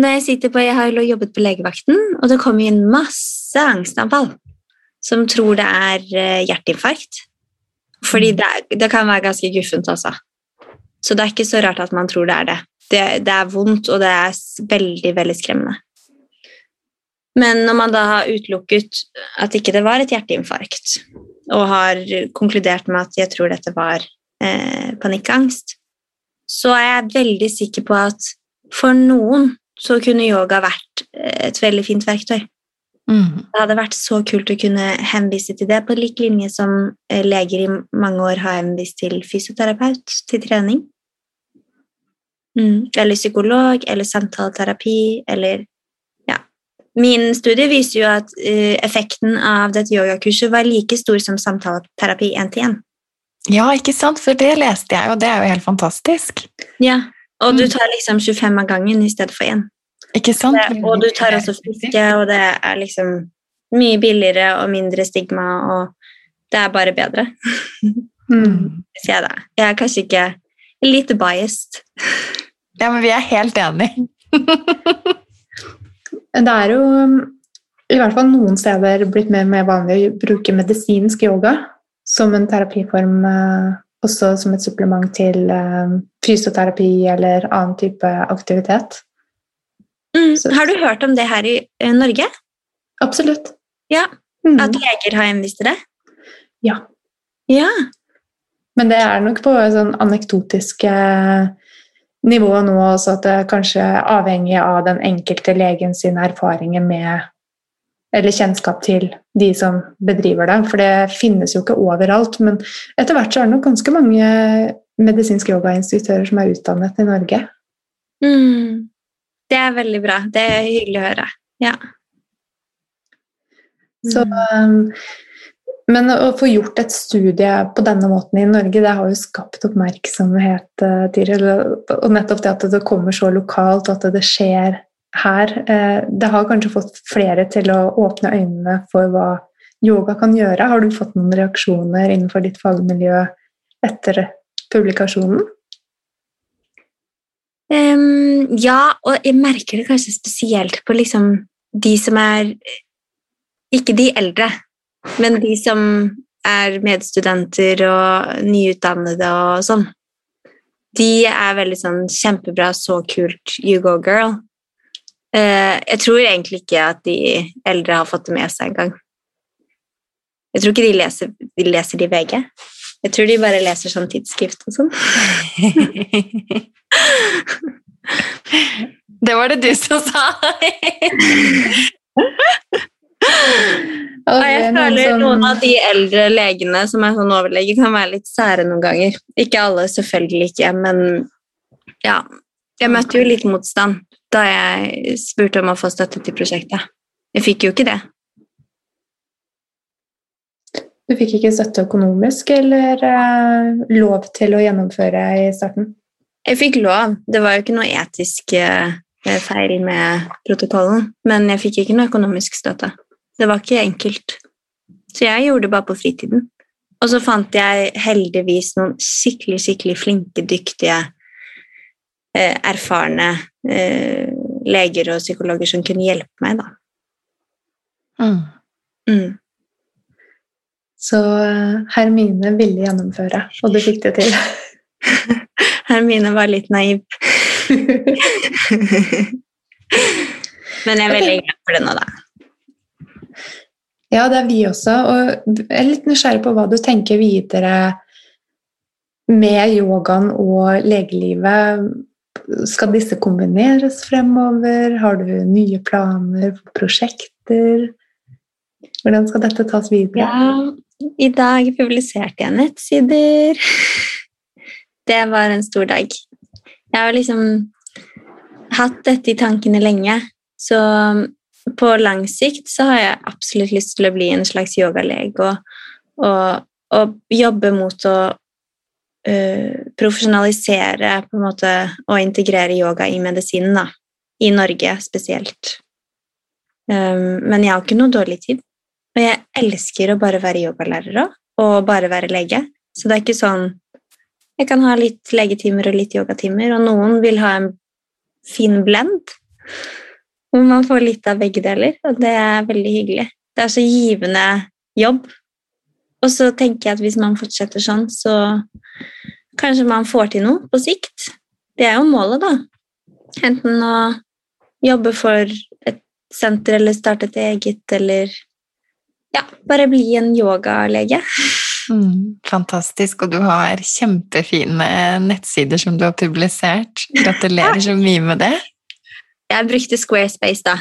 Når jeg sitter på Jeg har jo jobbet på legevakten, og det kommer inn masse angstanfall som tror det er eh, hjerteinfarkt. Fordi det, er, det kan være ganske guffent, altså. Så det er ikke så rart at man tror det er det. Det, det er vondt, og det er veldig, veldig skremmende. Men når man da har utelukket at ikke det var et hjerteinfarkt, og har konkludert med at jeg tror dette var eh, panikkangst, så er jeg veldig sikker på at for noen så kunne yoga vært et veldig fint verktøy. Mm. Det hadde vært så kult å kunne henvise til det, på lik linje som eh, leger i mange år har henvist til fysioterapeut til trening. Mm. Eller psykolog, eller samtaleterapi, eller Ja. Min studie viser jo at uh, effekten av dette yogakurset var like stor som samtaleterapi én til én. Ja, ikke sant? For det leste jeg, og det er jo helt fantastisk. Ja. Og du Mm. tar liksom 25 av gangen i stedet for én. Ikke sant? Det, og du tar også fiske, og det er liksom mye billigere og mindre stigma, og det er bare bedre, Mm. (laughs) sier jeg da. Jeg er kanskje ikke litt biased. Ja, men vi er helt enige. (laughs) Det er jo i hvert fall noen steder blitt mer og mer vanlig å bruke medisinsk yoga som en terapiform, eh, også som et supplement til eh, fysioterapi eller annen type aktivitet. Mm. Har du hørt om det her i uh, Norge? Absolutt. Ja, Mm. At leger har henvist til det? Ja. Ja. Men det er nok på sånn anekdotisk eh, nivå nå også, at det er kanskje avhengig av den enkelte legen sine erfaringer med eller kjennskap til de som bedriver det. For det finnes jo ikke overalt. Men etter hvert så er det nok ganske mange medisinske yogainstruktører som er utdannet i Norge. Mm. Det er veldig bra. Det er hyggelig å høre. Ja. Så, Mm. um, men å få gjort et studie på denne måten i Norge, det har jo skapt oppmerksomhet, eh, Tiril. Og nettopp det at det kommer så lokalt, og at det skjer her, eh, det har kanskje fått flere til å åpne øynene for hva yoga kan gjøre. Har du fått noen reaksjoner innenfor ditt fagmiljø etter publikasjonen? Em, ja, og jeg merker det kanskje spesielt på liksom de som er Ikke de eldre, men de som er medstudenter og nyutdannede og sånn. De er veldig sånn kjempebra, så kult, you go girl. Uh, jeg tror egentlig ikke at de eldre har fått det med seg engang. Jeg tror ikke de leser, de leser de VG. Jeg tror de bare leser sånn tidsskrift og sånn. (laughs) Det var det du som sa! Ja, jeg er føler noen av de eldre legene som er sånn overlege, kan være litt sære noen ganger. Ikke alle, selvfølgelig ikke, men ja. Jeg møtte jo litt motstand da jeg spurte om å få støtte til prosjektet. Jeg fikk jo ikke det. Du fikk ikke støtte økonomisk eller eh, lov til å gjennomføre i starten? Jeg fikk lov. Det var jo ikke noe etisk eh, feil med protokollen, men jeg fikk ikke noe økonomisk støtte. Det var ikke enkelt. Så jeg gjorde det bare på fritiden. Og så fant jeg heldigvis noen skikkelig, skikkelig flinke, dyktige, eh, erfarne eh, leger og psykologer som kunne hjelpe meg, da. Mm. Mm. Så eh, Hermine ville gjennomføre, og du fikk det til. (laughs) Hermine var litt naiv. (laughs) Men jeg er veldig glad for det nå, da. Ja, det er vi også. Og jeg er litt nysgjerrig på hva du tenker videre med yogaen og legelivet. Skal disse kombineres fremover? Har du nye planer for prosjekter? Hvordan skal dette tas videre? Ja, i dag publiserte jeg nettsider. (laughs) Det var en stor dag. Jeg har liksom hatt dette i tankene lenge, så på lang sikt så har jeg absolutt lyst til å bli en slags yogalege og, og, og jobbe mot å uh, profesjonalisere på en måte, og integrere yoga i medisinen, da. I Norge spesielt. Um, men jeg har ikke noe dårlig tid. Og jeg elsker å bare være yogalærer òg, og bare være lege. Så det er ikke sånn Jeg kan ha litt legetimer og litt yogatimer, og noen vil ha en fin blend hvor man får litt av begge deler, og det er veldig hyggelig. Det er så givende jobb. Og så tenker jeg at hvis man fortsetter sånn, så kanskje man får til noe på sikt. Det er jo målet, da. Enten å jobbe for et senter eller starte et eget, eller ja, bare bli en yogalege. Mm, fantastisk. Og du har kjempefine nettsider som du har publisert. Gratulerer så mye med det. Jeg brukte Squarespace, da.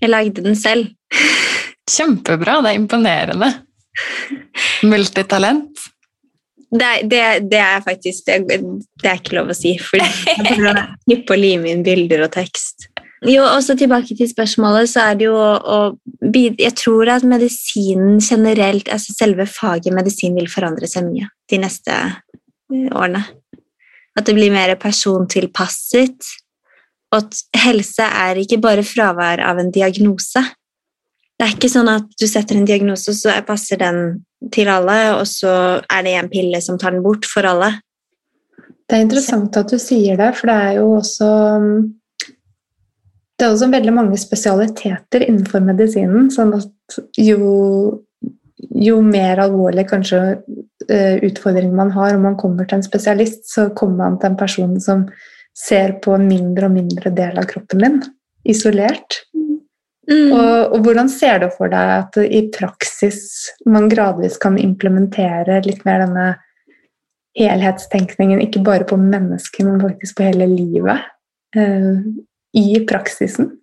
Jeg lagde den selv. Kjempebra. Det er imponerende. Multitalent. Det, det, det er faktisk det, det, er ikke lov å si, for jeg prøver å lime inn bilder og tekst. Jo, også Tilbake til spørsmålet, så er det jo å Jeg tror at medisinen generelt, altså selve faget medisin, vil forandre seg mye de neste eh, årene. At det blir mer persontilpasset. Og at helse er ikke bare fravær av en diagnose. Det er ikke sånn at du setter en diagnose, så passer den til alle, og så er det en pille som tar den bort for alle. Det er interessant at du sier det, for det er jo også det er også veldig mange spesialiteter innenfor medisinen. sånn at jo, jo mer alvorlig kanskje uh, utfordring man har, om man kommer til en spesialist, så kommer man til en person som ser på en mindre og mindre del av kroppen din, isolert. Mm. Og, og, hvordan ser du for deg at i praksis man gradvis kan implementere litt mer denne helhetstenkningen, ikke bare på mennesket, men faktisk på hele livet, uh, i praksisen?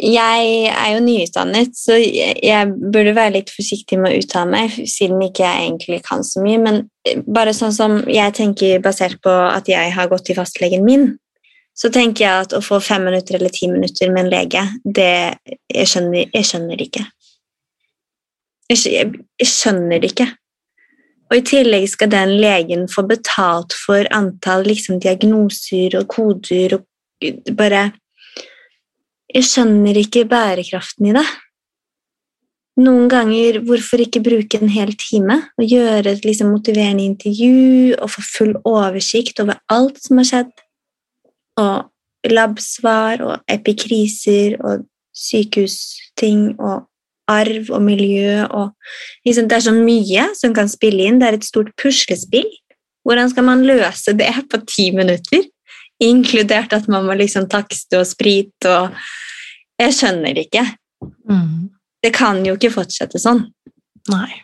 Jeg er jo nyutdannet, så jeg burde være litt forsiktig med å uttale meg, siden ikke jeg egentlig kan så mye. Men bare sånn som jeg tenker basert på at jeg har gått til fastlegen min, så tenker jeg at å få fem minutter eller ti minutter med en lege, det Jeg skjønner, jeg skjønner ikke. Jeg, jeg skjønner det ikke. Og i tillegg skal den legen få betalt for antall liksom, diagnoser og koder og bare Jeg skjønner ikke bærekraften i det. Noen ganger, hvorfor ikke bruke en hel time og gjøre et liksom, motiverende intervju og få full oversikt over alt som har skjedd? Og labsvar og epikriser og sykehusting og arv og miljø og liksom, Det er så mye som kan spille inn. Det er et stort puslespill. Hvordan skal man løse det på ti minutter? Inkludert at man må liksom takste og sprite og Jeg skjønner ikke. Mm. Det kan jo ikke fortsette sånn. Nei.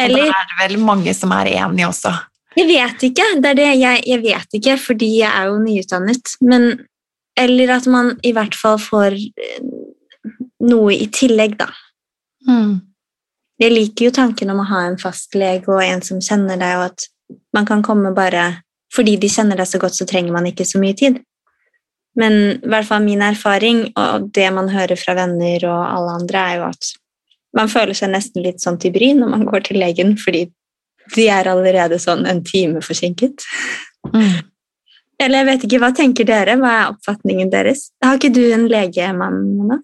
Eller, og da er det vel mange som er enige også. Jeg vet ikke. Det er det jeg, jeg vet ikke, fordi jeg er jo nyutdannet. Men Eller at man i hvert fall får eh, noe i tillegg, da. Mm. Jeg liker jo tanken om å ha en fastlege og en som kjenner deg, og at man kan komme bare fordi de kjenner deg så godt, så trenger man ikke så mye tid. Men i hvert fall min erfaring, og det man hører fra venner og alle andre, er jo at man føler seg nesten litt sånn til bry når man går til legen, fordi de er allerede sånn en time forsinket. Mm. Eller jeg vet ikke, Hva tenker dere? Hva er oppfatningen deres? Har ikke du en legemann? Nå?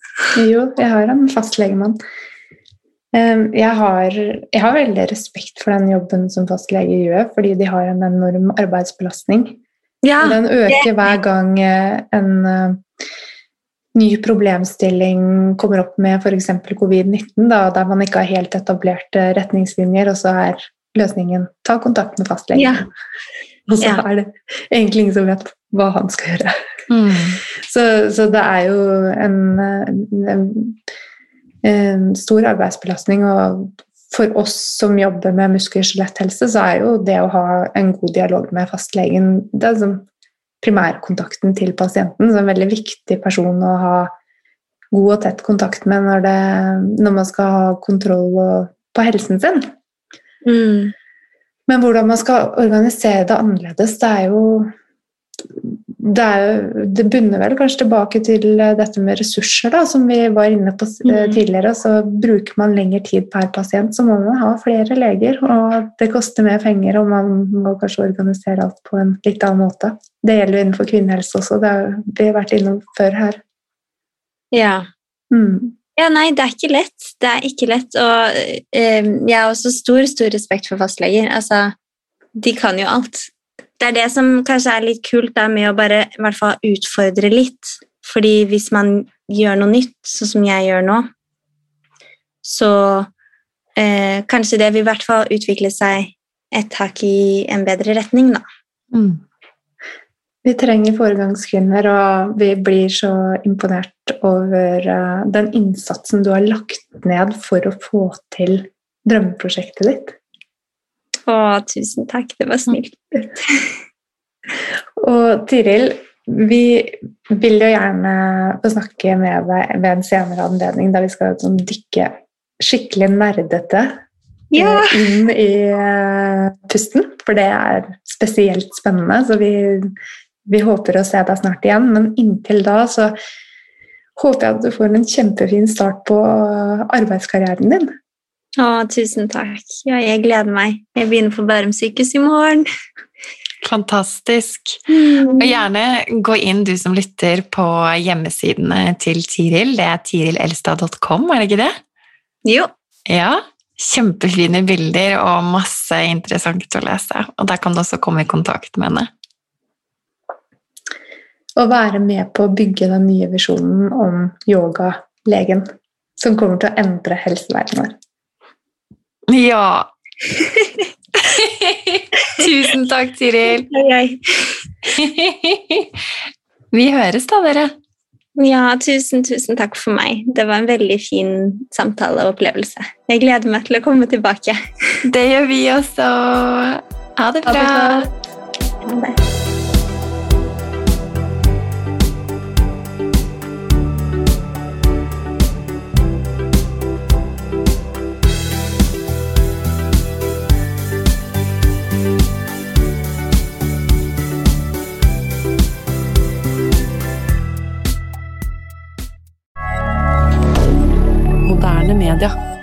Jo, jeg har en fastlegemann. Ehm, jeg har, jeg har, veldig respekt for den jobben som fastlege gjør, fordi de har en enorm arbeidsbelastning. Ja, den øker hver gang eh, en uh, ny problemstilling kommer opp med f.eks. covid-19, der man ikke har helt etablerte retningslinjer, og så er løsningen ta kontakt med fastlegen. Ja. (laughs) Og så ja. er det egentlig ingen som vet hva han skal gjøre. Mm. Så, så, det er jo en, en en stor arbeidsbelastning. Og for oss som jobber med muskel- og skjeletthelse, så er jo det å ha en god dialog med fastlegen det er som primærkontakten til pasienten. Så en veldig viktig person å ha god og tett kontakt med når, det, når man skal ha kontroll på helsen sin. Mm. Men hvordan man skal organisere det annerledes, det er jo det, er, det, bunner vel kanskje tilbake til eh, dette med ressurser, da, som vi var inne på eh, mm. tidligere. Så bruker man lengre tid per pasient, så må man ha flere leger. Og det koster mer penger, og man må kanskje organisere alt på en litt annen måte. Det gjelder jo innenfor kvinnehelse også, det har vi vært innom før her. Ja. Mm. Ja, nei, det er ikke lett. Det er ikke lett. Og eh, jeg har også stor, stor respekt for fastleger. Altså, de kan jo alt det er det som kanskje er litt kult da, med å bare i hvert fall utfordre litt. Fordi hvis man gjør noe nytt, sånn som jeg gjør nå, så eh, kanskje det vil i hvert fall utvikle seg et hakk i en bedre retning, da. Mm. Vi trenger foregangskvinner, og vi blir så imponert over uh, den innsatsen du har lagt ned for å få til drømmeprosjektet ditt. Å, tusen takk. Det var snilt. (laughs) Og Tiril, vi vil jo gjerne få snakke med deg ved en senere anledning, da vi skal sånn, dykke skikkelig nerdete Ja! (laughs) inn i uh, pusten, for det er spesielt spennende. Så vi, vi håper å se deg snart igjen, men inntil da så håper jeg at du får en kjempefin start på arbeidskarrieren din. Å, tusen takk. Ja, jeg gleder meg. Jeg begynner på Bærum sykehus i morgen. Fantastisk. Og gjerne gå inn, du som lytter, på hjemmesidene til Tiril. Det er tirilelstad.com, er det ikke det? Jo. Ja. Kjempefine bilder og masse interessant å lese. Og der kan du også komme i kontakt med henne. Å være med på å bygge den nye visjonen om yogalegen som kommer til å endre helseverdenen vår. Ja! (laughs) Tusen takk, Tiril. Hei, hei. (laughs) Vi høres da, dere. Ja, tusen, tusen takk for meg. Det var en veldig fin samtale og opplevelse. Jeg gleder meg til å komme tilbake. Det gjør vi også. Ha det bra. Ha det bra. bra. Ha det. Moderne media.